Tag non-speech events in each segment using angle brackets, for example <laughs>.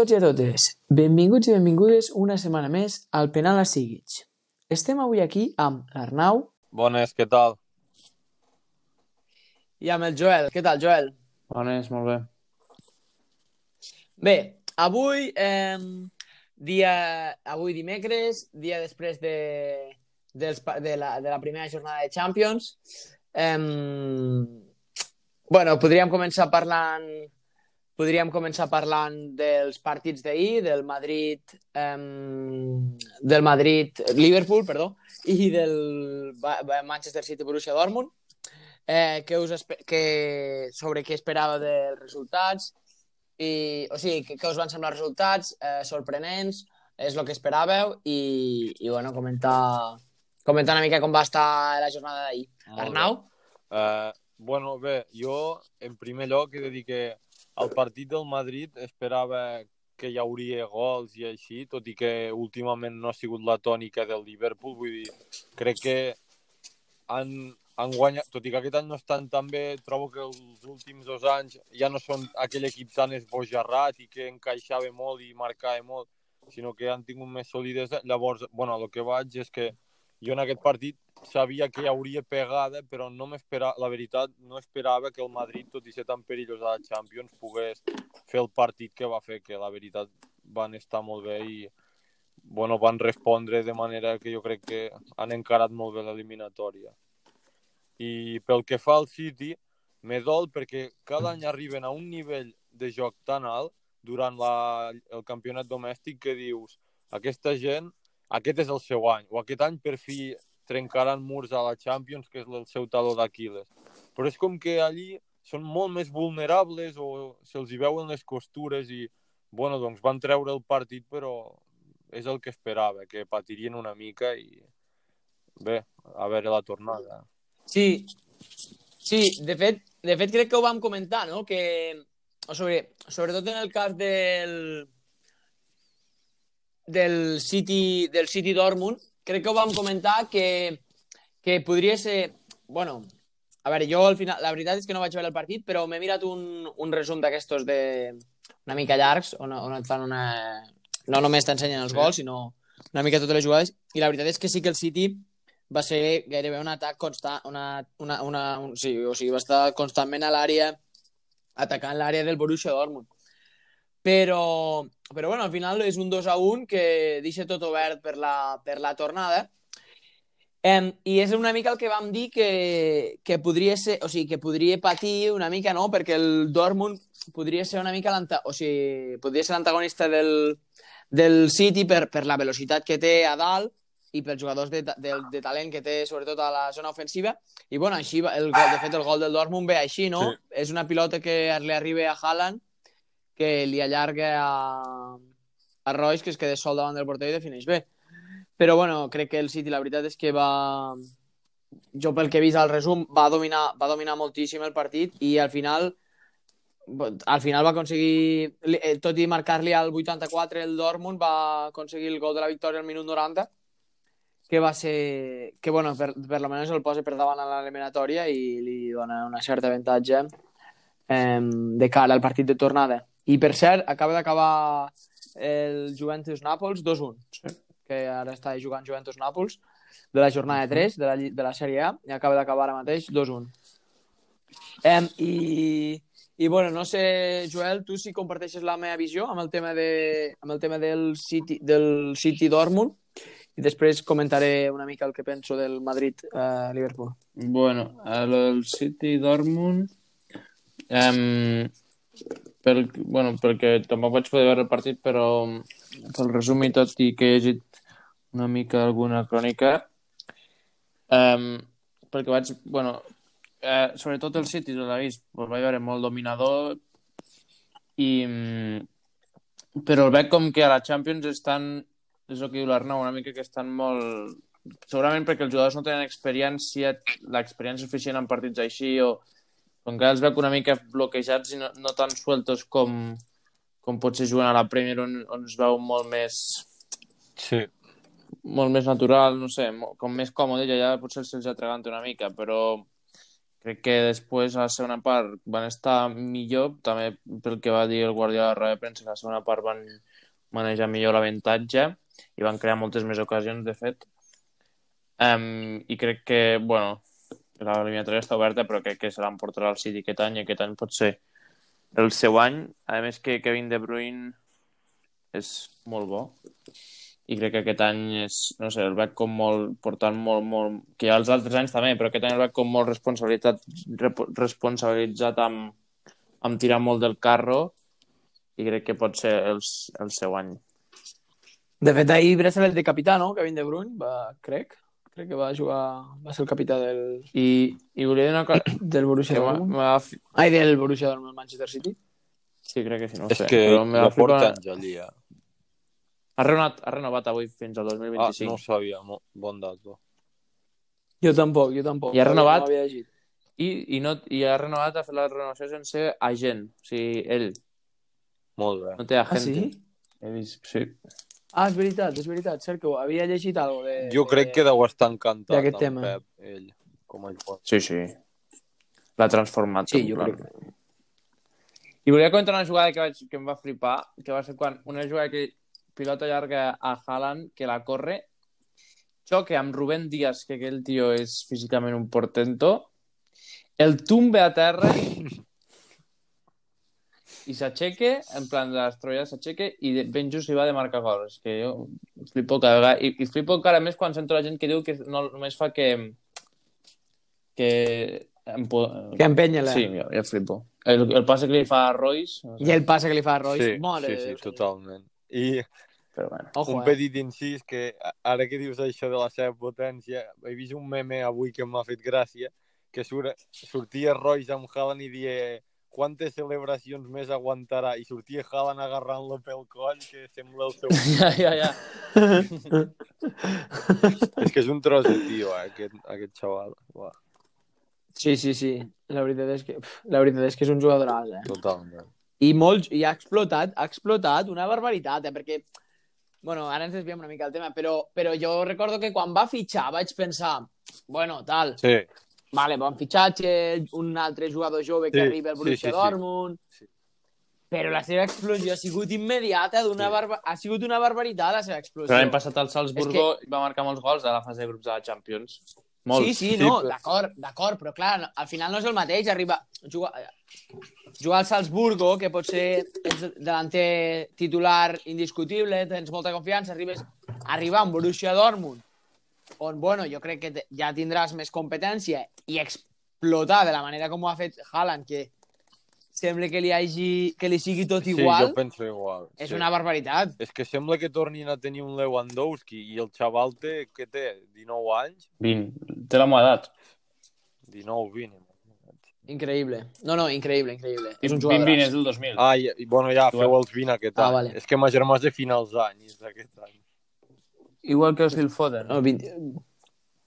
Tots i a totes. Benvinguts i benvingudes una setmana més al Penal a Siguig. Estem avui aquí amb l'Arnau Bones, què tal? i amb el Joel. Què tal, Joel? Bones, molt bé. Bé, avui, eh, dia, avui dimecres, dia després de, dels, de, la, de la primera jornada de Champions. Eh, bueno, podríem començar parlant podríem començar parlant dels partits d'ahir, del Madrid eh, del Madrid Liverpool, perdó, i del Manchester City Borussia Dortmund. Eh, que us que, sobre què esperava dels resultats i, o sigui, què, què us van semblar els resultats eh, sorprenents, és el que esperàveu i, i bueno, comentar comentar una mica com va estar la jornada d'ahir. Arnau? Eh, bueno, bé, jo en primer lloc he de dir que al partit del Madrid esperava que hi hauria gols i així, tot i que últimament no ha sigut la tònica del Liverpool, vull dir, crec que han, han guanyat, tot i que aquest any no estan tan bé, trobo que els últims dos anys ja no són aquell equip tan esbojarrat i que encaixava molt i marcava molt, sinó que han tingut més solidesa. Llavors, bueno, el que vaig és que jo en aquest partit sabia que hi hauria pegada, però no la veritat, no esperava que el Madrid, tot i ser tan perillós a la Champions, pogués fer el partit que va fer, que la veritat van estar molt bé i bueno, van respondre de manera que jo crec que han encarat molt bé l'eliminatòria. I pel que fa al City, me dol perquè cada any arriben a un nivell de joc tan alt durant la, el campionat domèstic que dius aquesta gent, aquest és el seu any, o aquest any per fi trencaran murs a la Champions, que és el seu taló d'Aquiles. Però és com que allí són molt més vulnerables o se'ls hi veuen les costures i, bueno, doncs van treure el partit, però és el que esperava, que patirien una mica i bé, a veure la tornada. Sí, sí, de fet, de fet crec que ho vam comentar, no? Que, sobre, sobretot en el cas del del City, del City Dortmund, crec que ho vam comentar que, que podria ser... Bueno, a veure, jo al final... La veritat és que no vaig veure el partit, però m'he mirat un, un resum d'aquestos de... una mica llargs, on, on et fan una... No només t'ensenyen els gols, sinó una mica totes les jugades, i la veritat és que sí que el City va ser gairebé un atac constant, una, una, una, un, sí, o sigui, va estar constantment a l'àrea, atacant l'àrea del Borussia Dortmund. Però, però bueno, al final és un 2 a 1 que deixa tot obert per la, per la tornada. Em, I és una mica el que vam dir que, que podria ser, o sigui, que podria patir una mica, no? Perquè el Dortmund podria ser una mica. O sigui, podria ser l'antagonista del, del City per, per la velocitat que té a dalt i pels jugadors de, de, de talent que té sobretot a la zona ofensiva i bueno, així va- el gol, de fet el gol del Dortmund ve així, no? Sí. És una pilota que li arriba a Haaland que li allarga a, a Royce que es queda sol davant del porter i defineix bé. Però bueno, crec que el City la veritat és que va jo pel que he vist al resum va dominar, va dominar moltíssim el partit i al final al final va aconseguir eh, tot i marcar-li al 84 el Dortmund va aconseguir el gol de la victòria al minut 90 que va ser que bueno, per, per lo menos el posa per davant a l'eliminatòria i li dona una certa avantatge eh, de cara al partit de tornada i per cert, acaba d'acabar el Juventus-Nàpols 2-1 Sí. que ara està jugant Juventus-Nàpols de la jornada 3 de la, de la Sèrie A i acaba d'acabar ara mateix 2-1 eh, i, i bueno, no sé, Joel, tu si comparteixes la meva visió amb el tema, de, amb el tema del City, del City Dortmund i després comentaré una mica el que penso del Madrid-Liverpool. Bueno, a lo del City Dortmund... Um, pel, bueno, perquè tampoc vaig poder veure el partit, però pel resum i tot i que he llegit una mica alguna crònica. Um, perquè vaig, bueno eh, sobretot el City l'he vist, el vaig veure molt dominador i mm, però el veig com que a la Champions estan és el que diu l'Arnau, una mica que estan molt segurament perquè els jugadors no tenen experiència l'experiència suficient en partits així o com que els veig una mica bloquejats i no, no tan sueltos com, com potser juguen a la Premier on, on es veu molt més Sí. molt més natural, no sé, com més còmode, i allà potser se'ls atraganta una mica, però crec que després a la segona part van estar millor, també pel que va dir el Guardiola a la roda de premsa, a la segona part van manejar millor l'avantatge i van crear moltes més ocasions, de fet. Um, I crec que, bueno, l'eliminatòria està oberta, però crec que se l'emportarà el City aquest any i aquest any pot ser el seu any. A més que Kevin De Bruyne és molt bo i crec que aquest any és, no sé, el veig com molt, portant molt, molt, que ja els altres anys també, però aquest any el veig com molt responsabilitat, rep- responsabilitzat amb, amb tirar molt del carro i crec que pot ser el, el seu any. De fet, ahir braçalet de capità, no? Kevin De Bruyne, va, crec. Crec que va jugar... Va ser el capità del, I, i volia dir una cosa del Borussia Dortmund. fi- Ai, del Borussia Dortmund, Manchester City. Sí, crec que sí, no ho És sé. que però me va la porta flipar. Angelia. Ha renovat, ha renovat avui fins al Ah, 2025. no ho sabia. Bon dato. Jo tampoc, jo tampoc. I ha renovat? No llegit. I, i, no, I ha renovat, ha fet la renovació sense agent. O sigui, ell Molt bé. no té Ah, agent. sí? He vist, sí. Ah, és veritat, és veritat. Cert que ho havia llegit algo de... Jo crec que deu estar encantat d'aquest amb tema. Pep, ell, com a jugador. Sí, sí. L'ha transformat. Sí, jo plan. crec. I volia comentar una jugada que, vaig, que em va flipar, que va ser quan una jugada que pilota llarga a Haaland, que la corre, xoque amb Rubén Díaz, que aquell tio és físicament un portento, el tumbe a terra <laughs> i s'aixeque, en plan de l'estroia s'aixeque i de- ben just hi va de marcar gols. És que jo flipo cada vegada. I, I flipo encara més quan sento la gent que diu que no, només fa que... que... Empo... Que empenya-la. Sí, jo, jo flipo. El, el passe que li fa a Royce... No sé, I el passe que li fa a Royce. Sí, Mare sí, sí, Déu, totalment. I Però bueno. Ojo, un eh? petit incís que ara que dius això de la seva potència, he vist un meme avui que m'ha fet gràcia, que surt, sortia Royce amb Haaland i die quantes celebracions més aguantarà i sortia Haaland agarrant-lo pel coll que sembla el seu... <laughs> Ja, ja, ja. <laughs> és que és un tros de tio, eh, aquest, aquest xaval. Uah, Sí, sí, sí. La veritat és que, pf, la veritat és, que és un jugador eh? totalment. I, molt, I ha explotat, ha explotat una barbaritat, eh? perquè, bueno, ara ens desviem una mica del tema, però, però jo recordo que quan va fitxar vaig pensar, bueno, tal, Sí, vale, bon fitxatge, un altre jugador jove que Sí, arriba al sí, Borussia sí, sí. Dortmund, Sí. però la seva explosió ha sigut immediata, d'una Sí. barba... ha sigut una barbaritat la seva explosió. Però l'any passat al Salzburgo és que... va marcar molts gols a la fase de grups de la Champions. Molts. Sí, sí, Sí, no, però- d'acord, d'acord, però clar, no- al final no és el mateix arribar... Jugar, jugar al Salzburgo, que pot ser ets delanter titular indiscutible, tens molta confiança, arribes arribar a un Borussia Dortmund, on, bueno, jo crec que ja tindràs més competència i explotar de la manera com ho ha fet Haaland, que sembla que li, hagi, que li sigui tot sí, igual, jo penso igual. és sí. una barbaritat. És que sembla que tornin a tenir un Lewandowski i el xaval té, què té, 19 anys? 20. Té la meva edat. 19, 20. Increïble. No, no, increïble, increïble. És un 20, jugador. 20 és del 2000. Ah, i, bueno, ja, feu els 20 aquest Ah, any. vale. És que ma germà és de finals d'any, és d'aquest any. Igual que el Phil Foden. No, 20...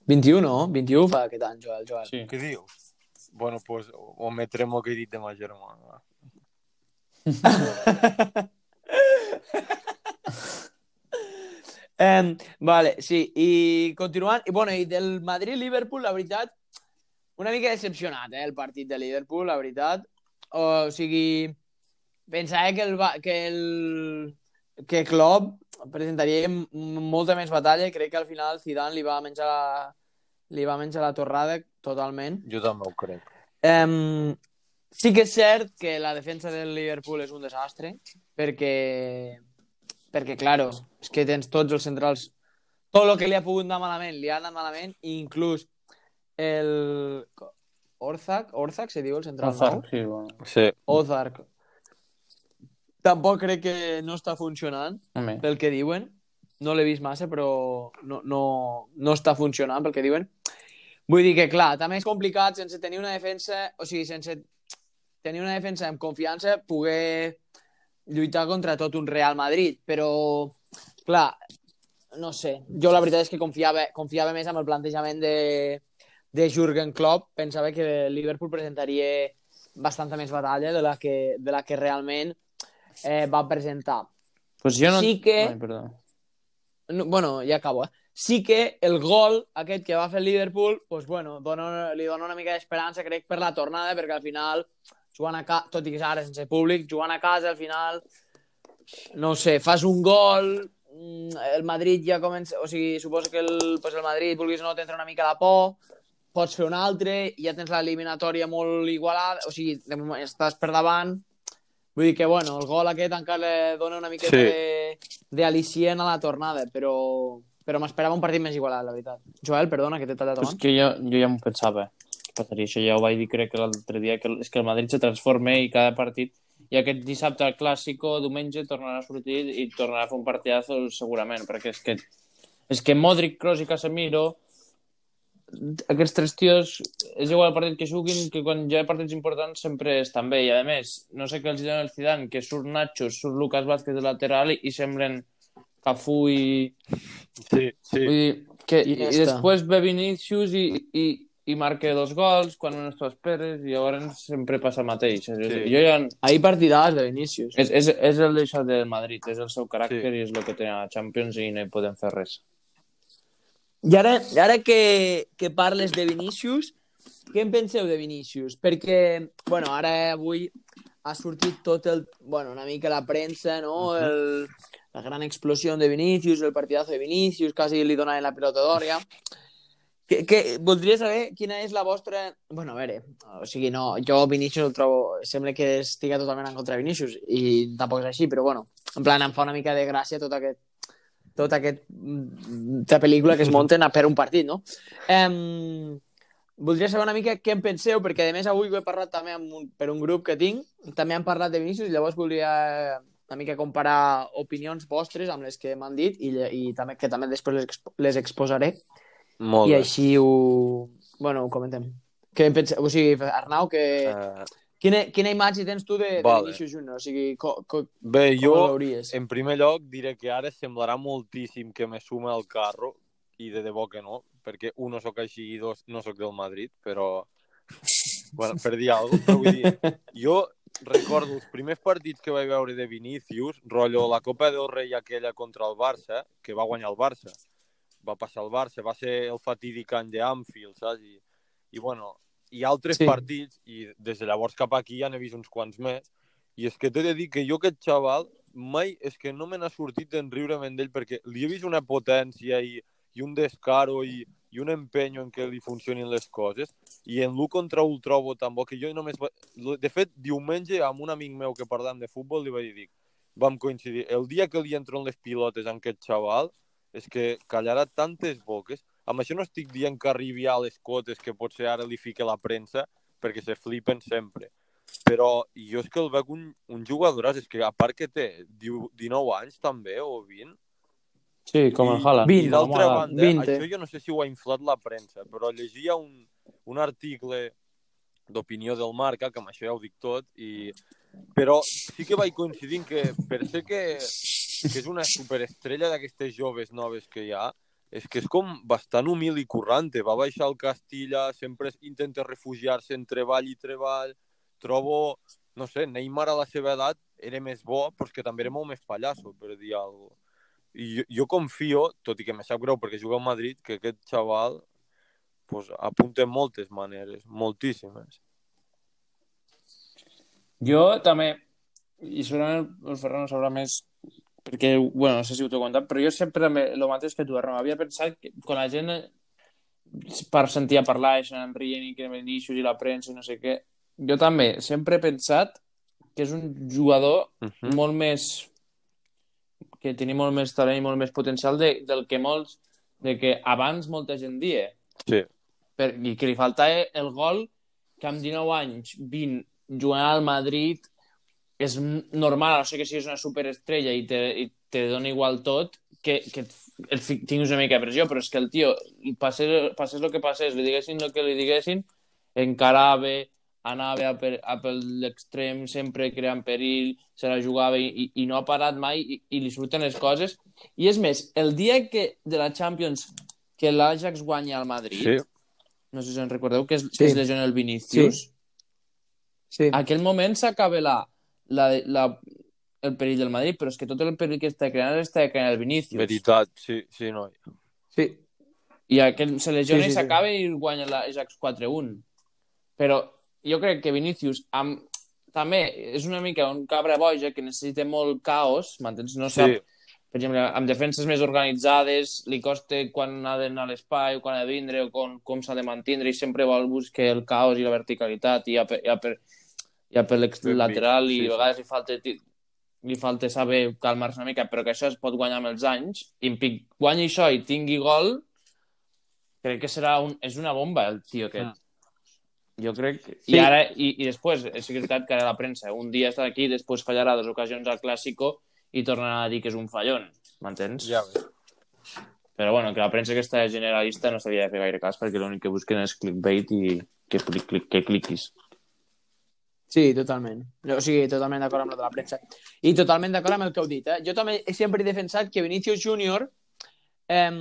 21, no? 21 fa aquest any, Joel. Joel. Sí. Què dius? Bueno, pues ometrem el que he dit de ma germana. <laughs> Eh, vale, sí, i continuant, i bueno, i del Madrid-Liverpool, la veritat, una mica decepcionat, eh, el partit de Liverpool, la veritat. O, sigui, pensava que el, que el que Klopp presentaria molta més batalla i crec que al final Zidane li va menjar la, li va menjar la torrada totalment. Jo també ho crec. Um, sí que és cert que la defensa del Liverpool és un desastre, perquè, perquè claro, és que tens tots els centrals... Tot el que li ha pogut anar malament, li ha anat malament, i inclús el... Orzak, Orzak se diu el central nou? Sí, bueno. Sí, Ozark. Tampoc crec que no està funcionant, Home. pel que diuen. No l'he vist massa, però no, no, no està funcionant, pel que diuen. Vull dir que, clar, també és complicat sense tenir una defensa, o sigui, sense tenir una defensa amb confiança, poder lluitar contra tot un Real Madrid, però, clar, no sé. Jo la veritat és que confiava, confiava més amb el plantejament de, de Jurgen Klopp. Pensava que Liverpool presentaria bastanta més batalla de la que, de la que realment eh, va presentar. Pues jo no... Sí que- Ai, perdó. No, bueno, ja acabo, eh? sí que el gol aquest que va fer el Liverpool, pues, bueno, dona, li dona una mica d'esperança, crec, per la tornada, perquè al final, jugant a casa, tot i que ara sense públic, jugant a casa, al final, no sé, fas un gol, mm, el Madrid ja comença... O sigui, suposo que el, pues el Madrid, vulguis o no, t'entra una mica la por, pots fer un altre, ja tens l'eliminatòria molt igualada, o sigui, estàs per davant, Vull dir que, bueno, el gol aquest encara dona una miqueta Sí. d'al·licient a la tornada, però, però m'esperava un partit més igualat, la veritat. Joel, perdona, que t'he tallat abans. que jo, jo ja m'ho pensava. que Passaria això, ja ho vaig dir crec que l'altre dia, que és que el Madrid se transforma i cada partit i aquest dissabte al Clàssico, diumenge, tornarà a sortir i tornarà a fer un partidazo segurament, perquè és que és que Modric, Kroos i Casemiro aquests tres tios és igual el partit que juguin que quan hi ha partits importants sempre estan bé i a més, no sé què els diuen el Zidane que surt Nacho, surt Lucas Vázquez de lateral i, i semblen Cafú i, Sí, sí. Vull dir, que, i, i Iniesta. després ve Vinícius i, i, i marca dos gols quan menys t'ho esperes i llavors sempre passa el mateix. Sí. Sí. Jo ja... Ahir partidàs de Vinícius. És, és, és el d'això del Madrid, és el seu caràcter Sí. i és el que té a la Champions i no hi podem fer res. I ara, ara que, que parles de Vinícius, què en penseu de Vinícius? Perquè, bueno, ara avui ha sortit tot el... Bueno, una mica la premsa, no? El, la gran explosió de Vinícius, el partidazo de Vinícius, quasi li donaven la pilota d'or ja. Que, que, voldria saber quina és la vostra... Bueno, a veure, o sigui, no, jo Vinícius el trobo... Sembla que estiga totalment en contra de Vinícius i tampoc és així, però bueno, en plan, em fa una mica de gràcia tot aquest tot aquest aquesta pel·lícula que es munten a per un partit, no? Um, voldria saber una mica què en penseu, perquè a més avui ho he parlat també amb un, per un grup que tinc, també han parlat de Vinícius, llavors voldria una mica comparar opinions vostres amb les que m'han dit i, i també, que també després les, expo- les exposaré Molt i bé. així ho, bueno, ho comentem. Què en penseu? O sigui, Arnau, que, Eh, quina, quina imatge tens tu de, de Vale. Vinícius Junior? O sigui, co, co, bé, com jo, veuries? en primer lloc, diré que ara semblarà moltíssim que me sume al carro, i de debò que no, perquè un, no sóc així, i dos, no sóc del Madrid, però... bueno, per dir alguna cosa, però vull dir, jo recordo els primers partits que vaig veure de Vinícius, rotllo la Copa del Rei aquella contra el Barça, que va guanyar el Barça. Va passar el Barça, va ser el fatídic any d'Anfield, saps? I, I, bueno, i altres Sí. partits, i des de llavors cap aquí ja n'he vist uns quants més, i és que t'he de dir que jo aquest xaval mai és que no me n'ha sortit en riure'm d'ell perquè li he vist una potència i, i un descaro i, i un empenyo en què li funcionin les coses i en l'1 contra 1 el trobo tan bo que jo només... De fet, diumenge amb un amic meu que parlàvem de futbol li vaig dir, vam coincidir, el dia que li entren les pilotes a aquest xaval és que callarà tantes boques. Amb això no estic dient que arribi a les cotes que potser ara li fique la premsa perquè se flipen sempre. Però jo és que el veig un, un jugador, és que a part que té 19 anys també, o 20, Sí, com el Haaland. Vint, i d'altra banda, 20. això jo no sé si ho ha inflat la premsa, però llegia un, un article d'opinió del Marca, que amb això ja ho dic tot, i... però sí que vaig coincidint que per ser que, que és una superestrella d'aquestes joves noves que hi ha, és que és com bastant humil i currante. Va baixar al Castilla, sempre intenta refugiar-se en treball i treball. Trobo, no sé, Neymar a la seva edat era més bo, però que també era molt més pallasso, per dir alguna cosa. I jo, jo confio, tot i que me sap greu perquè juga a Madrid, que aquest xaval pues, apunta moltes maneres, moltíssimes. Jo també, i segurament el Ferran sabrà més, perquè, bueno, no sé si ho t'he contat, però jo sempre el mateix que tu, Arnau, havia pensat que quan la gent eh, per sentia parlar i se'n rient i que Vinícius i la premsa i no sé què, jo també sempre he pensat que és un jugador Uh -huh. molt més que tenia molt més talent i molt més potencial de, del que molts de que abans molta gent dia Sí, per, i que li faltava el gol que amb 19 anys, 20, jugant al Madrid és n- normal, no sé que siguis una superestrella i te, i te dona igual tot, que, que et, tinguis una mica de pressió, però és que el tio, passés, passés el que passés, li diguessin el que li diguessin, encarava, anava a per, a per l'extrem, sempre creant perill, se la jugava i, i, i no ha parat mai i, i li surten les coses. I és més, el dia que de la Champions que l'Ajax guanya al Madrid, sí. no sé si en recordeu, que es, Sí. que es lesiona el Vinícius, Sí. aquell moment s'acaba la, la, la, el perill del Madrid, però és que tot el perill que està creant està creant el Vinícius. veritat, sí, sí, noi. Sí. i aquest se lesiona Sí, sí, i sí. s'acaba i guanya l'Ajax 4-1. Però jo crec que Vinícius amb... també és una mica un cabra boja que necessita molt caos, m'entens? No sap, Sí, per exemple, amb defenses més organitzades, li costa quan ha d'anar a l'espai, o quan ha de vindre, o com, com s'ha de mantindre, i sempre vol buscar el caos i la verticalitat, i per, ja per, ja per l'ex- Ben lateral, vist, i sí, a vegades li falta, li falta saber calmar-se una mica, però que això es pot guanyar amb els anys, i en pic, guanyi això i tingui gol, crec que serà un, és una bomba, el tio aquest. Mm. Jo crec... que... Sí. I ara, i, i després, és veritat que ara la premsa, un dia està aquí, després fallarà dues ocasions al Clàssico i tornarà a dir que és un fallon, m'entens? ja ves. Però bueno, que la premsa aquesta generalista no s'havia de fer gaire cas perquè l'únic que busquen és clickbait i que, clic, clic, que cliquis. Sí, totalment. O sigui, totalment d'acord amb el de la premsa. I totalment d'acord amb el que heu dit. Eh? Jo també he sempre he defensat que Vinicius Júnior eh,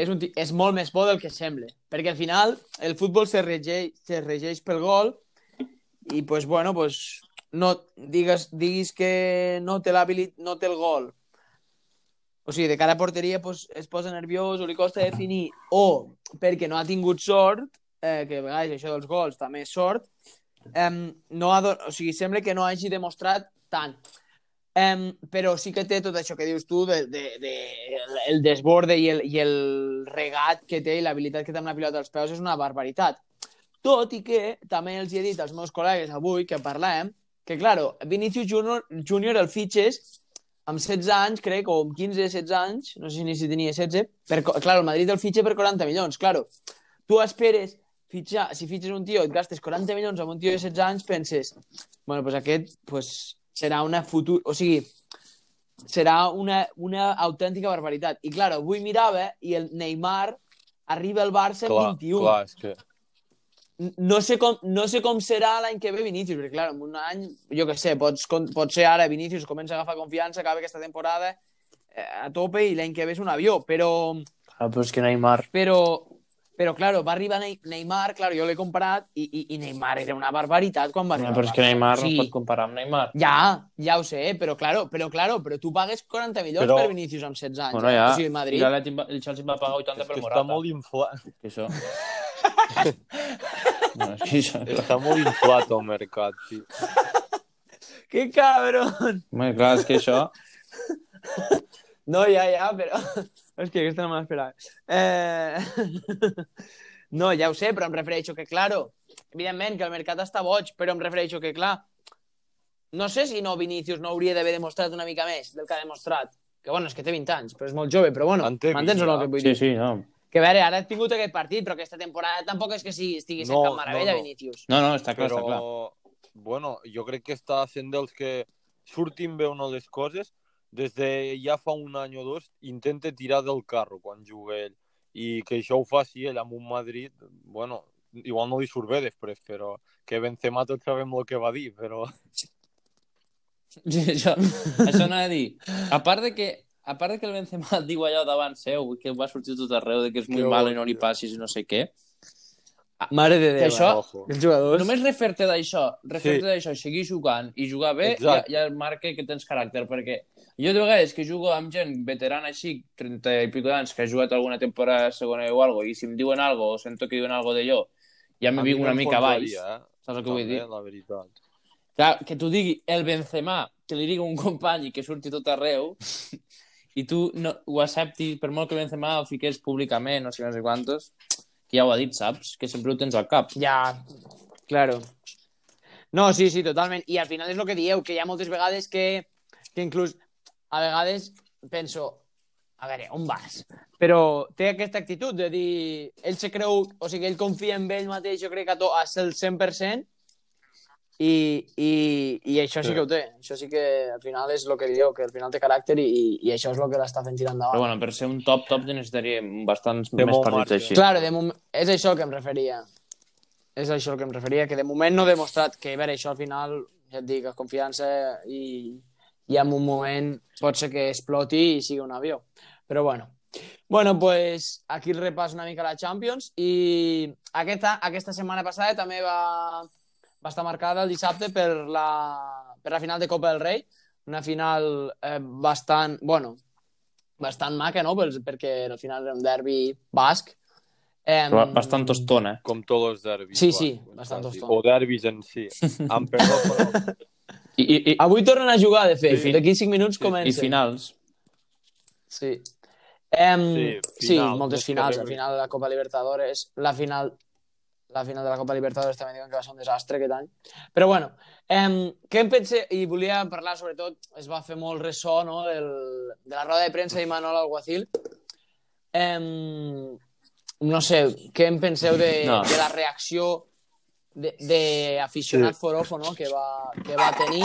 és, un, és molt més bo del que sembla. Perquè al final el futbol se regeix, se regeix pel gol i, pues, bueno, pues, no, digues, diguis que no té, no té el gol o sigui, de cara a porteria pues, es posa nerviós o li costa definir o perquè no ha tingut sort eh, que a vegades això dels gols també és sort em, no ha, o sigui, sembla que no hagi demostrat tant. Em, però sí que té tot això que dius tu, de, de, de, el desborde i el, i el regat que té i l'habilitat que té amb la pilota als peus és una barbaritat. Tot i que també els he dit als meus col·legues avui que parlem que, claro, Vinicius Junior, Junior el fitxes amb 16 anys, crec, o amb 15-16 anys, no sé ni si tenia 16, per, claro, el Madrid el fitxa per 40 milions, claro. Tu esperes fitxar, si fitxes un tio et gastes 40 milions amb un tio de 16 anys, penses, bueno, pues aquest pues, serà una futur... O sigui, serà una, una autèntica barbaritat. I, claro, avui mirava i el Neymar arriba al Barça Clar, amb 21. clar, és que... No sé com, no sé com serà l'any que ve Vinícius, perquè, clar, en un any, jo que sé, pots, pot ser ara Vinícius comença a agafar confiança, acaba aquesta temporada eh, a tope i l'any que ve és un avió, però... Ah, però és que Neymar... Però, però claro, va arribar Ney- Neymar, claro, jo l'he comparat, i, i, i Neymar era una barbaritat quan va No, arribar. però és que Neymar Sí. no pot comparar amb Neymar. Ja, ja ho sé, però claro, però claro, però tu pagues 40 milions Però- per Vinícius amb 16 anys. Bueno, eh? ja, O sigui, Madrid... va- el Chelsea va pagar 80 És per Morata. està molt inflat, Que això... <laughs> no, és que això... està molt inflat el mercat, tio. <laughs> Que cabron! Home, clar, és que això... <laughs> No, ja, ja, però... És que aquesta no me l'esperava. Eh... <laughs> No, ja ho sé, però em refereixo que, claro, evidentment que el mercat està boig, però em refereixo que, clar, no sé si no Vinícius no hauria d'haver demostrat una mica més del que ha demostrat. Que, bueno, és que té 20 anys, però és molt jove, però bueno, m'entens o no 20, el que vull Sí, dir? sí, no. Que a veure, ara ha tingut aquest partit, però aquesta temporada tampoc és que sigui, estigui sent No, cap meravella, no, no. Vinícius. No, no, està clar, Però, està clar. bueno, jo crec que està sent dels que surtin bé o no les coses, des de ja fa un any o dos, intenta tirar del carro quan juga ell. I que això ho faci ell amb un Madrid, bueno, igual no li surt bé després, però que Benzema tots sabem el que va dir, però... Sí, <laughs> això, això no he de dir. A part de que a part de que el Benzema <laughs> diu allò davant seu, que va sortir tot arreu, de que és molt malo i no li passis i no sé què, Mare de Déu. Això-? Ojo. Els jugadors... només refer-te d'això, refer-te Sí. d'això, seguir jugant i jugar bé, ja, Exacte. ja marca que tens caràcter, perquè jo de vegades que jugo amb gent veterana així, 30 i pico d'anys, que ha jugat alguna temporada segona o algo, i si em diuen algo o sento que diuen algo d'allò, ja me vinc una mica baix. Eh? Saps el que vull dir? la veritat. Clar, que t'ho digui el Benzema, que li digui un company i que surti tot arreu, <laughs> i tu no, ho acceptis, per molt que Benzema ho fiqués públicament, no sé no sé quantos, ja ho ha dit, saps? Que sempre ho tens al cap. Ja, claro. No, sí, sí, totalment. I al final és el que dieu, que hi ha moltes vegades que, que inclús a vegades penso, a veure, on vas? Però té aquesta actitud de dir, ell se creu, o sigui, ell confia en ell mateix, jo crec que a, to, a el 100%, i, i, i això sí. Sí. que ho té. Això sí que al final és el que dieu, que al final té caràcter i, i, això és el que l'està fent tirar endavant. Però bueno, per ser un top, top necessitaríem bastants Té més partits marge. així. Claro, de moment... és això que em referia. És això que em referia, que de moment no ha demostrat que, a veure, això al final, ja et dic, confiança i, i en un moment pot ser que exploti i sigui un avió. Però bueno. Bueno, pues aquí el repàs una mica a la Champions i aquesta, aquesta setmana passada també va, va estar marcada el dissabte per la, per la final de Copa del Rei, una final eh, bastant, bueno, bastant maca, no? Pels, perquè al final era un derbi basc. Eh, Però bastant tostona. Com tots els derbis. Sí, sí, quasi. bastant tostón. O derbis en si. Amb perdó, però... I, i, i, Avui tornen a jugar, de fet. Sí. D'aquí 5 minuts Sí, comencen. i finals. Sí. Em, Sí, sí, final, moltes més finals. Al final de la Copa Libertadores, la final la final de la Copa Libertadores també diuen que va ser un desastre aquest any. Però bueno, em, què em pense... I volia parlar, sobretot, es va fer molt ressò no, del, de la roda de premsa d'Imanol Alguacil. Em, no sé, què en penseu de, No. de la reacció d'aficionat Sí. forofo no, que, va, que va tenir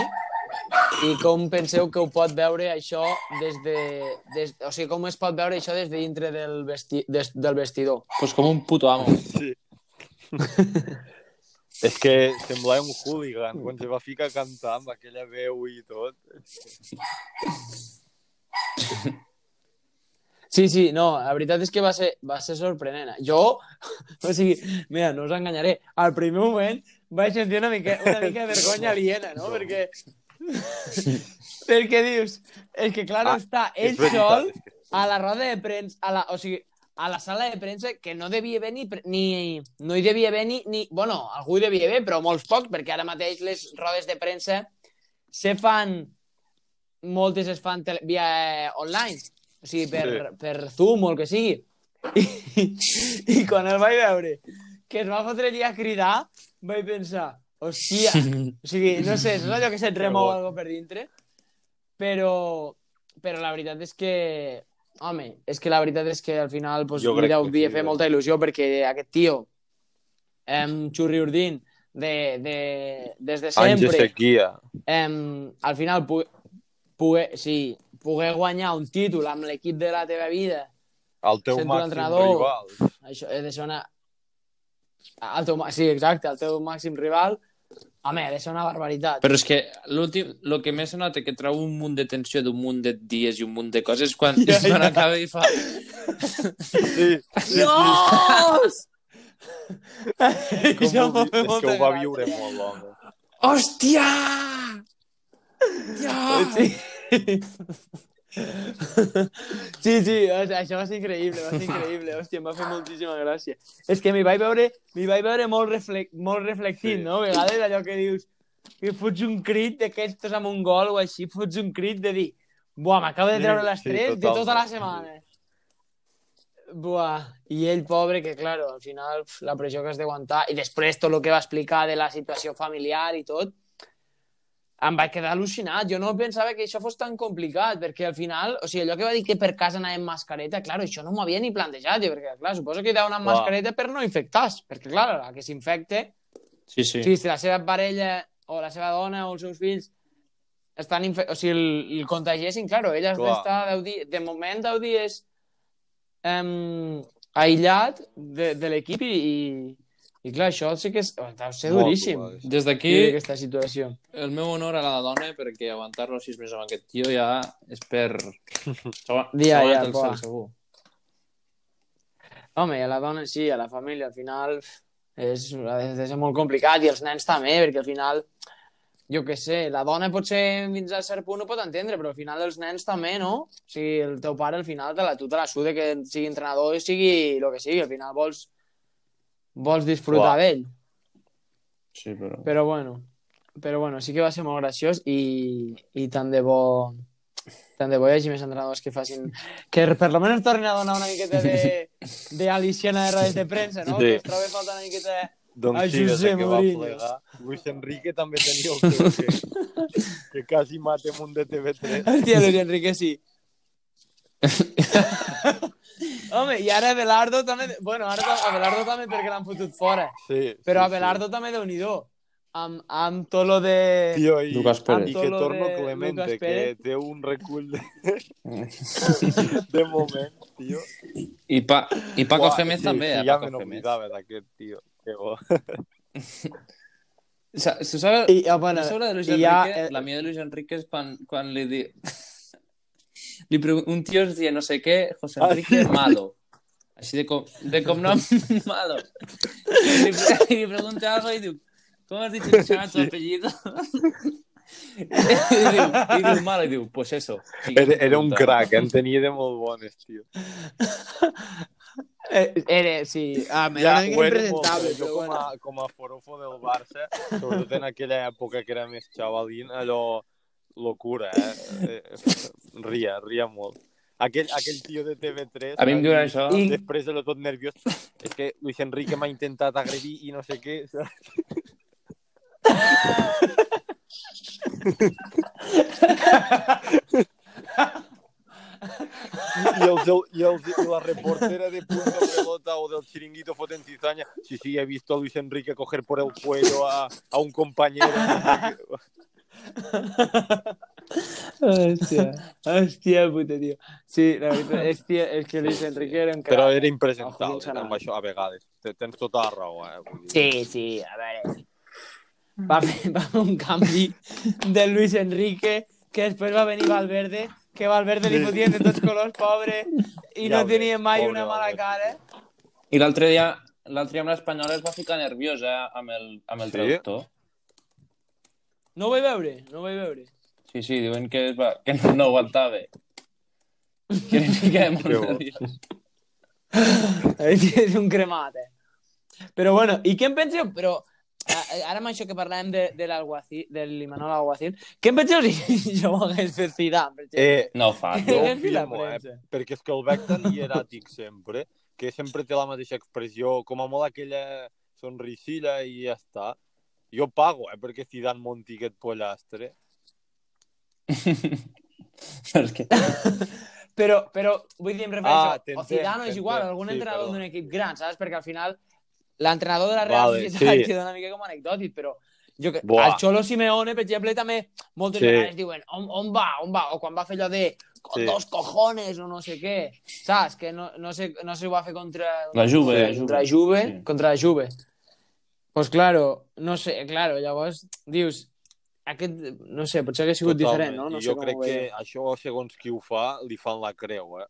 i com penseu que ho pot veure això des de... Des, o sigui, com es pot veure això des de dintre del, vesti, des, del vestidor? Pues com un puto amo. Sí. <laughs> És que semblava un hooligan quan se va ficar a cantar amb aquella veu i tot. Sí, sí, no, la veritat és que va ser, va ser sorprenent. Jo, <laughs> o sigui, mira, no us enganyaré, al primer moment vaig sentir una mica, una mica de vergonya aliena, no? Perquè, perquè dius, és que clar, Ah, està ell veritat, sol a la roda de premsa, a la, o sigui, a la sala de premsa que no devia haver ni, no hi devia haver ni, ni, bueno, algú hi devia haver, però molts pocs, perquè ara mateix les rodes de premsa se fan, moltes es fan tele, via eh, online, o sigui, per, Sí. per Zoom o el que sigui. I, I quan el vaig veure que es va fotre allà a cridar, vaig pensar, hòstia, o sigui, no sé, és allò que se't remou algo per dintre, però, però la veritat és que, home, és que la veritat és que al final pues, Jo li deu sí, fer eh? molta il·lusió perquè aquest tio, em, Xurri Urdín, de, de, des de sempre, em, al final pu poder, sí, poder guanyar un títol amb l'equip de la teva vida, El teu màxim rival. això he de ser una... El teu, sí, exacte, el teu màxim rival, home, ha de ser una barbaritat. Però és que l'últim, el que més nota que treu un munt de tensió d'un munt de dies i un munt de coses quan, Ja, ja, quan ja. acaba i fa... Sí, sí, Dios! Com <laughs> Això ho és que ho va gràcia. viure molt, l'home. Hòstia! Ja! Sí. <laughs> Sí, sí, o sigui, això va ser increïble, va ser increïble, hòstia, em va fer moltíssima gràcia. És que m'hi vaig veure, m'hi vaig veure molt, reflec, molt reflectit, Sí. no? A vegades allò que dius, que fots un crit d'aquestos amb un gol o així, fots un crit de dir, buah, m'acabo de Sí, treure les sí, tres de tota la setmana. Buah, i ell, pobre, que, claro, al final la pressió que has d'aguantar, i després tot el que va explicar de la situació familiar i tot, em vaig quedar al·lucinat. Jo no pensava que això fos tan complicat, perquè al final, o sigui, allò que va dir que per casa anava amb mascareta, clar, això no m'ho havia ni plantejat, jo, perquè, clar, suposo que hi ha una Clar. mascareta per no infectar-se, perquè, clar, la que s'infecte, Sí, sí. sí. si la seva parella o la seva dona o els seus fills estan infe... o sigui, el, el contagiessin, claro, ella has Clar. d'estar deu dies, de moment 10 dies um, aïllat de, de l'equip i, i, clar, això sí que és, deu ser Molt duríssim, dur, Des d'aquí, sí, aquesta situació. el meu honor a la dona, perquè aguantar-lo sis mesos amb aquest tio ja és per... <laughs> Dia, ja, el clar. cel, segur. Home, i a la dona sí, a la família, al final és, ser molt complicat i els nens també, perquè al final, jo què sé, la dona potser fins a cert punt ho pot entendre, però al final els nens també, no? O sigui, el teu pare al final te la, tu te la suda que sigui entrenador i sigui el que sigui, al final vols, vols disfrutar d'ell. Sí, però... Però bueno, però bueno, sí que va ser molt graciós i, i tant de bo tant de bo hi hagi més entrenadors que facin... Que per lo menos tornin a donar una miqueta de, de aliciona de rodes de premsa, no? Sí. Que es troba falta una miqueta... Doncs A sí, de que va plegar. Luis Enrique també tenia el seu que, que quasi matem un de TV3. Hòstia, Luis Enrique sí. Home, i ara Abelardo també... Bueno, ara Abelardo també perquè l'han fotut fora. Sí, Però sí, Abelardo també déu nhi amb, amb tot lo de... Sí. Tio, i, Lucas Pérez. i que torno de Clemente, Lucas que Pérez. té un recull de, <laughs> de moments, tio. I, pa, i Paco Buah, Gémez sí, també, sí, eh? ja Paco me Gémez. n'oblidava d'aquest tio. Que bo. Se sabe, I, bueno, de Luis Enrique, ja, eh, la mía de Luis Enrique es quan, quan li di... <laughs> un es deia no sé què, José Ah, Enrique. Malo. Així de, com, de cognom <laughs> Malo. I li pregunta algo i diu, ¿cómo has dicho que se llama tu Sí. apellido? I diu, i diu i diu, pues eso. Era, era un crac, en tenia de molt bones, tio. Eh, era, sí. Ah, me Ja, era molt, impresentable, jo com a, com a forofo del Barça, sobretot en aquella època que era més xavalín, allò, locura, eh? eh? <laughs> Ria, ria molt. Aquell, aquell tio de TV3... A mi em diuen això. I- Després de lo tot nerviós. És que Luis Enrique m'ha intentat agredir i no sé què. saps? I, el seu, i, el, i la reportera de Punto Pelota o del Chiringuito foten cizaña. Sí, sí, he visto a Luis Enrique coger por el cuello a, a un compañero. Hòstia, hòstia puta, tio. Sí, la veritat, hòstia, és que Luis Enrique era un crac. Però era impresentable senat. amb això a vegades. Te- Tens tota la raó, eh? Vull dir. Sí, sí, a veure. Va fer, va fer un canvi de Luis Enrique, que després va venir Valverde, que Valverde li fotien de tots colors, pobre, i Ja no tenia mai pobre una mala cara. I l'altre dia, l'altre dia amb l'Espanyol es va ficar nerviós, eh, amb el, amb el Sí? traductor. No ho vaig veure, no ho vaig veure. Sí, sí, diuen que, es va, que no, no aguantava. Que li fica <laughs> molt nerviós. és un cremat, eh? Però bueno, i què en penseu? Però ara amb això que parlàvem de, de l'Alguacil, de l'Imanol Alguacil, què en penseu si <laughs> jo ho hagués fet Zidane, per exemple? Eh, No ho fa, jo ho filmo, eh? Perquè és que el veig tan hieràtic sempre, que sempre té la mateixa expressió, com a molt aquella sonrisilla i ja està. Jo pago, eh, perquè Zidane monti aquest pollastre. Perquè... <laughs> Però, <laughs> però vull dir, em refereixo, Ah, o Zidane és igual, algun Sí, entrenador d'un equip gran, saps? Perquè al final l'entrenador de la Real Vale, Societat sí. queda una mica com anecdòtic, però jo que, Buah. el Xolo Simeone, per exemple, també moltes Sí. vegades diuen on, on va, on va, o quan va fer allò de con Sí. dos cojones o no sé què, saps? Que no, no, sé, no sé si ho va fer contra... La Juve, Sí, la Juve. contra Juve, Sí. contra la Juve. Pues claro, no sé, claro, llavors dius, aquest, no sé, potser hauria sigut diferent, no? no I sé jo com crec que això, segons qui ho fa, li fan la creu, eh?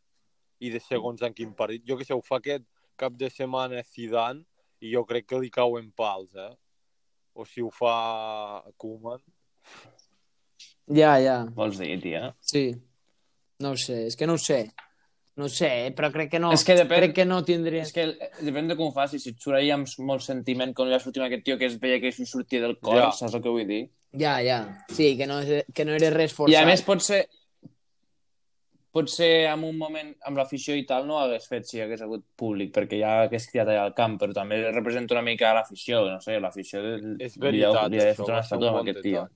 I de segons en quin partit. Jo que sé, ho fa aquest cap de setmana Zidane i jo crec que li cauen pals, eh? O si ho fa Koeman. Ja, ja, Vols dir, tia? sí. No ho sé, és que no ho sé. No ho sé, eh, però crec que no. És que depèn- Crec que no tindria... És que depèn de com ho facis. Si et surt amb molt sentiment, com li va sortir amb aquest tio que es veia que es sortia del cor, Ja. saps el que vull dir? Ja, ja. Sí, que no, és- que no era res I forçat. a més pot ser potser en un moment amb l'afició i tal no ho hagués fet si hi hagués hagut públic perquè ja hagués criat allà al camp però també representa una mica l'afició no sé, l'afició. És li ha- veritat, li ha això fet una estatua amb aquest tio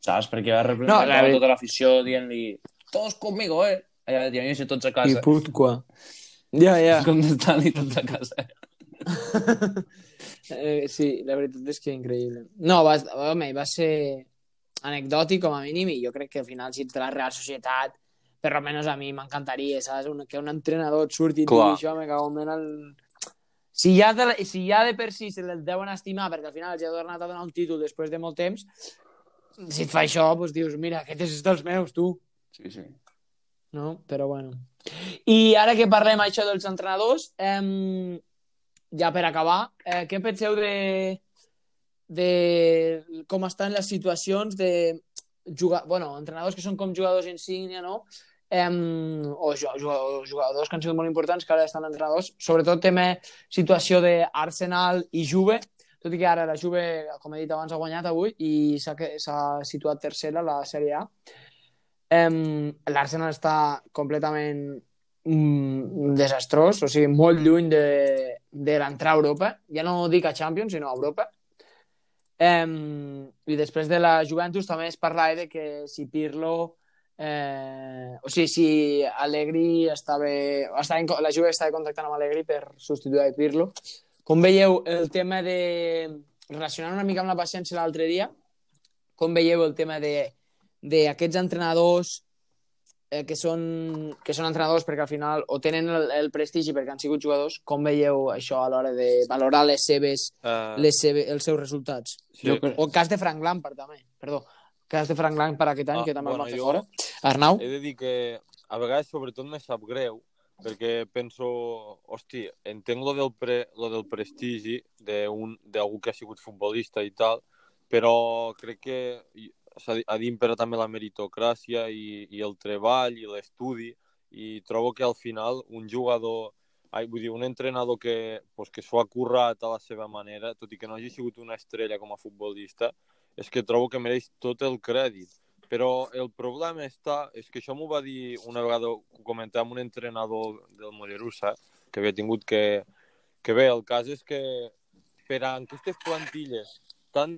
saps? perquè va representar No, la tota l'afició dient-li todos conmigo, eh? allà jo tots a I casa putqua. Ja, ja. contestant-li tots a casa <laughs> Eh, sí, la veritat és que increïble. No, va, home, va ser anecdòtic com a mínim i jo crec que al final si ets de la Real Societat per almenys a mi m'encantaria, saps? Un, que un entrenador et surti i digui això, me cago en el... Si ja, de, si ja de per si se les deuen estimar perquè al final els ha tornat a donar un títol després de molt temps, si et fa això, doncs dius, mira, aquest és dels meus, tu. Sí, sí. no? Però bueno. I ara que parlem això dels entrenadors, eh, ja per acabar, eh, què penseu de, de com estan les situacions de jugar, bueno, entrenadors que són com jugadors insígnia, no? Eh, o ju- ju- jugadors que han sigut molt importants que ara estan entrenadors, sobretot tema situació d'Arsenal i Juve, tot i que ara la Juve, com he dit abans, ha guanyat avui i s'ha situat tercera a la Sèrie A. Um, L'Arsenal està completament mm, desastrós, o sigui, molt lluny de, de l'entrar a Europa. Ja no dic a Champions, sinó a Europa. Um, I després de la Juventus també es parlava de que si Pirlo... Eh, o sigui, si Allegri estava... estava la Juve estava contactant amb Allegri per substituir a Pirlo. Com veieu el tema de... Relacionant una mica amb la paciència l'altre dia, com veieu el tema de d'aquests entrenadors eh, que, són, que són entrenadors perquè al final o tenen el, el prestigi perquè han sigut jugadors, com veieu això a l'hora de valorar les seves, Uh, les seve, els seus resultats? sí. Jo O el cas de Frank Lampard també, perdó. Cas de Frank Lampard aquest any, Ah, que també bueno, el va fer jo- fora. Arnau? He de dir que a vegades sobretot me sap greu perquè penso, hosti, entenc lo del, pre, lo del prestigi d'algú que ha sigut futbolista i tal, però crec que a d'impera també la meritocràcia i, i el treball i l'estudi i trobo que al final un jugador, ai, vull dir, un entrenador que, pues, que s'ho ha currat a la seva manera, tot i que no hagi sigut una estrella com a futbolista, és que trobo que mereix tot el crèdit. Però el problema està, és que això m'ho va dir una vegada, ho comentava amb un entrenador del Mollerussa, que havia tingut que... Que bé, el cas és que per a aquestes plantilles tan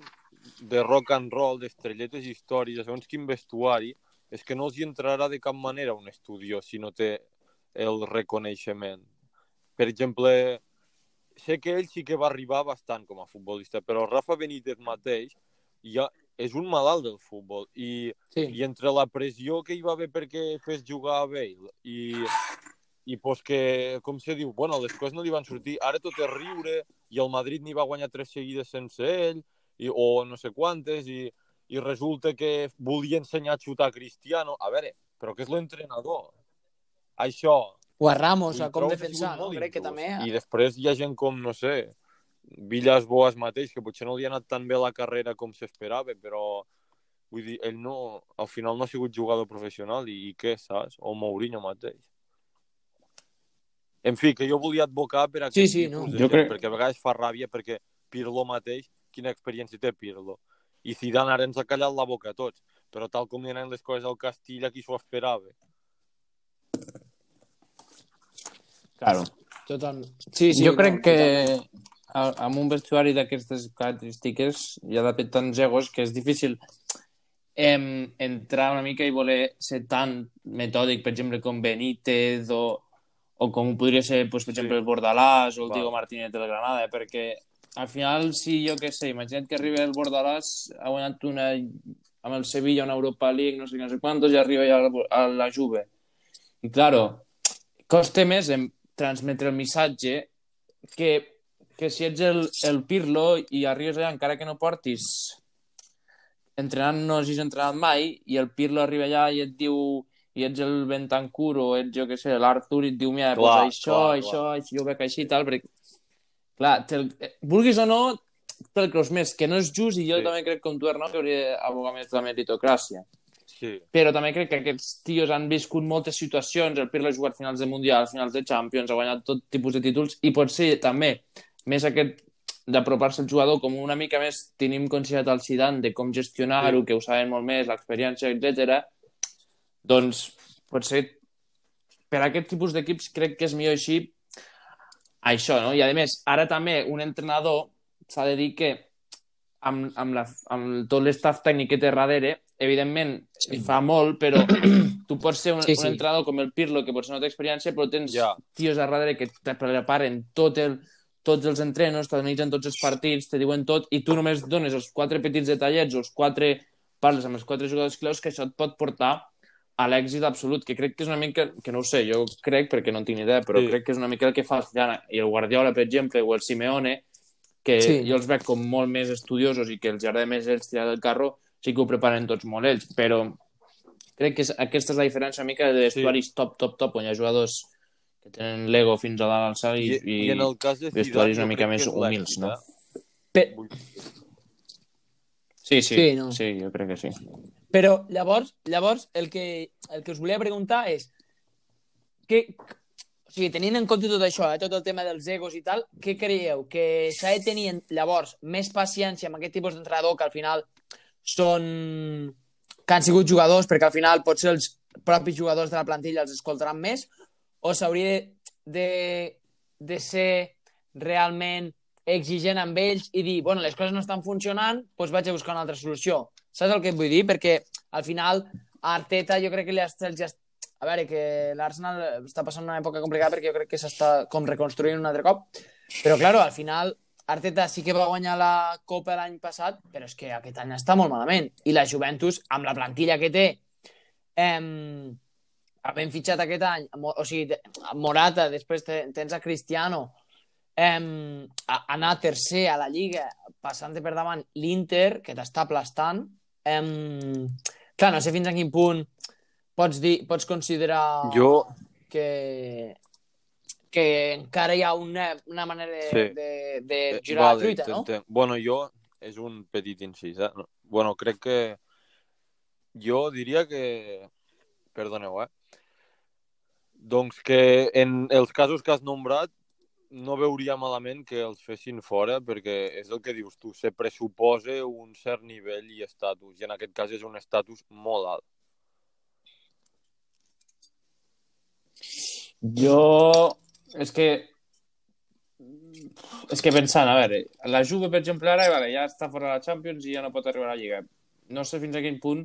de rock and roll, d'estrelletes històriques, segons quin vestuari, és que no els hi entrarà de cap manera un estudió si no té el reconeixement. Per exemple, sé que ell sí que va arribar bastant com a futbolista, però Rafa Benítez mateix ja és un malalt del futbol i, Sí. i entre la pressió que hi va haver perquè fes jugar a Bale i, i pues que, com se diu, bueno, les coses no li van sortir, ara tot és riure i el Madrid n'hi va guanyar tres seguides sense ell i, o no sé quantes i, i resulta que volia ensenyar a xutar a Cristiano. A veure, però que és l'entrenador. Això, O a Ramos, a com defensar, no? Crec que també... I després hi ha gent com, no sé, Villas Boas mateix, que potser no li ha anat tan bé la carrera com s'esperava, però vull dir, ell no, al final no ha sigut jugador professional i, i què, saps? O Mourinho mateix. En fi, que jo volia advocar per Sí, aquest sí, tipus no. de Jo gent, crec- perquè a vegades fa ràbia perquè Pirlo mateix, quina experiència té Pirlo. I Zidane ara ens ha callat la boca a tots, però tal com li les coses al Castilla, qui s'ho esperava? Claro. Total. Sí, sí, jo crec no, que totalment. a- amb un vestuari d'aquestes característiques hi ha d'haver tants egos que és difícil em, entrar una mica i voler ser tan metòdic, per exemple, com Benítez o, o com podria ser, pues, per exemple, Sí. el Bordalàs o el Val. Diego Martínez del Granada, perquè al final, si jo què sé, imagina't que arriba el Bordalàs, ha guanyat una, amb el Sevilla una Europa League, no sé què, no sé quantos, i arriba ja a la, Juve. I, claro, costa més en transmetre el missatge que, que si ets el, el Pirlo i arribes allà encara que no portis entrenant no hagis entrenat mai i el Pirlo arriba allà i et diu i ets el Bentancur o ets, jo què sé, l'Arthur i et diu, mira, Clar, pues això, clar, això, això, jo veig així i tal, perquè, clar, te'l, eh, vulguis o no, te'l creus més, que no és just i jo Sí. també crec com tu, Arnau, que hauria d'abogar més la meritocràcia Sí, però també crec que aquests tios han viscut moltes situacions, el Pirlo ha jugat finals de Mundial, finals de Champions, ha guanyat tot tipus de títols, i potser també més aquest d'apropar-se al jugador com una mica més tenim considerat el Zidane de com gestionar-ho, Sí. que ho saben molt més, l'experiència, etc. doncs potser per a aquest tipus d'equips crec que és millor així això, no? I a més, ara també un entrenador s'ha de dir que amb, amb, la, amb tot l'estaf tècnic que té darrere, evidentment Sí. fa molt, però <clears throat> tu pots ser un, Sí, sí, un entrenador com el Pirlo, que potser no té experiència, però tens Ja. tios a darrere que te preparen tot el, tots els entrenos, t'organitzen tots els partits, te diuen tot, i tu només dones els quatre petits detallets, o els quatre parles amb els quatre jugadors claus, que això et pot portar a l'èxit absolut, que crec que és una mica, que no ho sé, jo crec, perquè no en tinc idea, però Sí. crec que és una mica el que fa el Zidane i el Guardiola, per exemple, o el Simeone, que Sí. jo els veig com molt més estudiosos i que els agrada més ells tirar del carro, sí que ho preparen tots molt ells, però crec que és, aquesta és la diferència una mica de vestuaris sí. top, top, top, on hi ha jugadors que tenen l'ego fins a dalt al cel i, I, i en el cas de vestuaris una mica més humils, no? eh? Pe- Sí, sí, Sí, no. sí, jo crec que sí. Però llavors, llavors el, que, el que us volia preguntar és que, o sigui, tenint en compte tot això, eh, tot el tema dels egos i tal, què creieu? Que s'ha de tenir llavors més paciència amb aquest tipus d'entrenador que al final són que han sigut jugadors perquè al final potser els propis jugadors de la plantilla els escoltaran més o s'hauria de, de, de ser realment exigent amb ells i dir, bueno, les coses no estan funcionant, doncs vaig a buscar una altra solució. Saps el que et vull dir? Perquè al final a Arteta jo crec que li està, ja... A veure, que l'Arsenal està passant una època complicada perquè jo crec que s'està com reconstruint un altre cop. Però, claro, al final Arteta sí que va guanyar la Copa l'any passat, però és que aquest any està molt malament. I la Juventus, amb la plantilla que té, eh, havent fitxat aquest any, o sigui, Morata, després te, tens a Cristiano, eh, anar tercer a la Lliga, passant per davant l'Inter, que t'està aplastant. Eh, clar, no sé fins a quin punt pots, dir, pots considerar Jo, que, que encara hi ha una, una manera de, Sí. de, de Eh, girar vale, la truita, no? Bueno, jo és un petit incís, eh? No. Bueno, crec que jo diria que... Perdoneu, eh? Doncs que en els casos que has nombrat no veuria malament que els fessin fora perquè és el que dius tu, se pressuposa un cert nivell i estatus i en aquest cas és un estatus molt alt. Jo... És que... És que pensant, a veure, la Juve, per exemple, ara vale, ja està fora de la Champions i ja no pot arribar a la Lliga. No sé fins a quin punt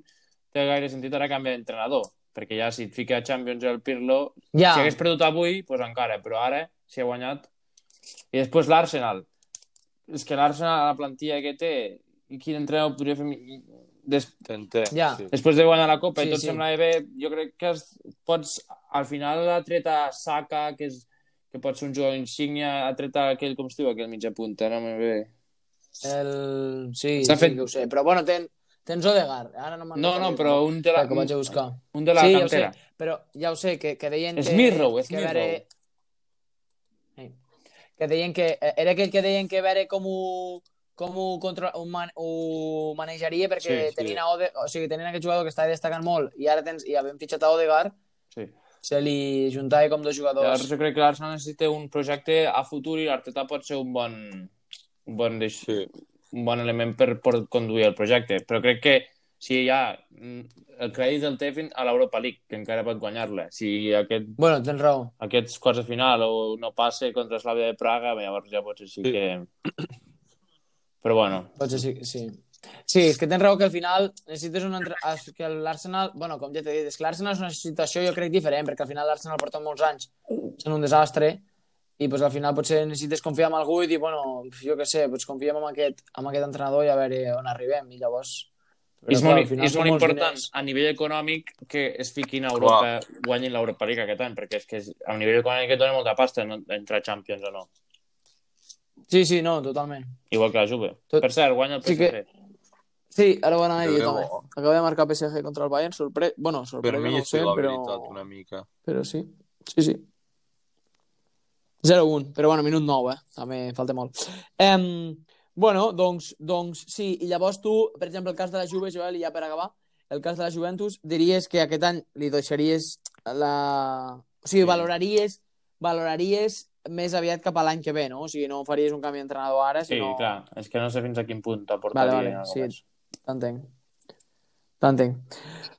té gaire sentit ara canviar d'entrenador, perquè ja si et fica a Champions el Pirlo, Ja. si hagués perdut avui, doncs pues encara, però ara, si ha guanyat... I després l'Arsenal. És que l'Arsenal, la plantilla que té, i quin entrenador podria fer... Des... T'entenc, Ja. sí. Després de guanyar la Copa Sí, i tot sí. semblava bé, jo crec que es, pots... Al final ha tret a Saka, que, és, que pot ser un jugador insígnia, ha tret a aquell, com es diu, aquell mitja punta, no me ve. El... Sí, sí fet- que ho sé. Però bueno, ten, tens Odegaard. Ara no me'n No, no, però un de la, Que vaig a buscar. un de la sí, ja ho sé, cantera. però ja ho sé, que, que deien que... Smith-Rowe, que Smith-Rowe. veure-. Que deien que... eh, Era aquell que deien que veure com ho, com ho, contra, ho, man, ho manejaria perquè Sí, sí. tenien, a Ode, o sigui, tenien aquest jugador que estava destacant molt i ara tens, i havem fitxat a Odegaard, Sí. se li juntava com dos jugadors. Llavors jo crec que l'Arsenal necessita un projecte a futur i l'Arteta pot ser un bon, un bon, deix... Sí. un bon element per, per conduir el projecte. Però crec que si hi ha mm, el crèdit del té fins a l'Europa League, que encara pot guanyar-la. Si aquest, Bueno, tens raó. aquests quarts de final o no passe contra Slavia de Praga, llavors ja potser sí Sí. que... Però bueno, Potser sí, sí. Sí, és que tens raó que al final necessites un entre... és que l'Arsenal, bueno, com ja t'he dit, és que l'Arsenal és una situació jo crec diferent, perquè al final l'Arsenal porta molts anys sent un desastre i pues, al final potser necessites confiar en algú i dir, bueno, jo què sé, doncs confiem en aquest, en aquest entrenador i a veure on arribem i llavors... Però, és clar, molt, és molt important diners. a nivell econòmic que es fiquin a Europa, guanyin l'Europa League aquest any, perquè és que és, a nivell econòmic et dona molta pasta no, entrar a Champions o no. Sí, sí, no, totalment. Igual que la Juve. Tot- Per cert, guanya el Sí PSG. que- Sí, ara ho anava a dir també. Acaba de marcar PSG contra el Bayern, sorpre... Bueno, Per sorpresa mi no ho sí, sé, la però... veritat, una mica. Però sí, sí, sí. 0-1, però bueno, minut 9, eh? També falta molt. Um, bueno, doncs, doncs sí, i llavors tu, per exemple, el cas de la Juve, Joel, i ja per acabar, el cas de la Juventus, diries que aquest any li deixaries la... O sigui, Sí. valoraries, valoraries més aviat cap a l'any que ve, no? O sigui, no faries un canvi d'entrenador ara, Sí, sinó... clar. És que no sé fins a quin punt t'aportaria Vale, vale, sí. T'entenc. T'entenc.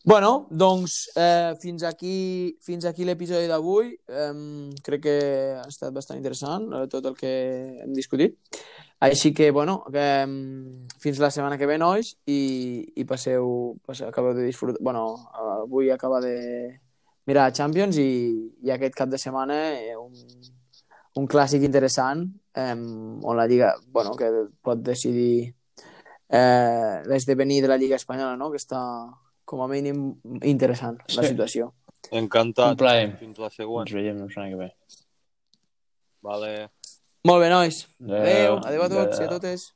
Bueno, doncs eh, fins aquí, fins aquí l'episodi d'avui. Eh, crec que ha estat bastant interessant eh, tot el que hem discutit. Així que, bueno, que, em, fins la setmana que ve, nois, i, i passeu, passeu, acabeu de disfrutar... Bueno, avui acaba de mirar Champions i, i aquest cap de setmana eh, un, un clàssic interessant eh, on la Lliga, bueno, que pot decidir eh, l'esdevenir de la Lliga Espanyola, no? que està com a mínim interessant la Sí. situació. Encantat. Un plaer. Fins la següent. Ens veiem la setmana que ve. Vale. Molt bé, nois. Adéu, Adéu. adéu a tots i a Adéu. totes.